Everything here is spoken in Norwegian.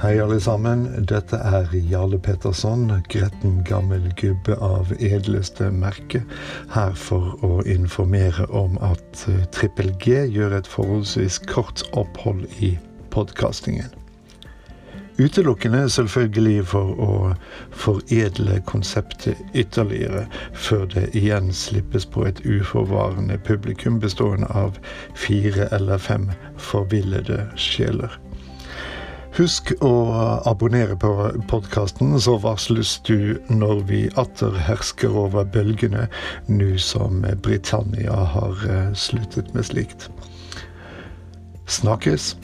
Hei, alle sammen. Dette er Jarle Petterson, gretten gammel gubbe av edleste merke, her for å informere om at eh, Trippel G gjør et forholdsvis kort opphold i podkastingen. Utelukkende selvfølgelig for å foredle konseptet ytterligere, før det igjen slippes på et uforvarende publikum bestående av fire eller fem forvillede sjeler. Husk å abonnere på podkasten, så varsles du når vi atter hersker over bølgene, nå som Britannia har eh, sluttet med slikt. Snakkes!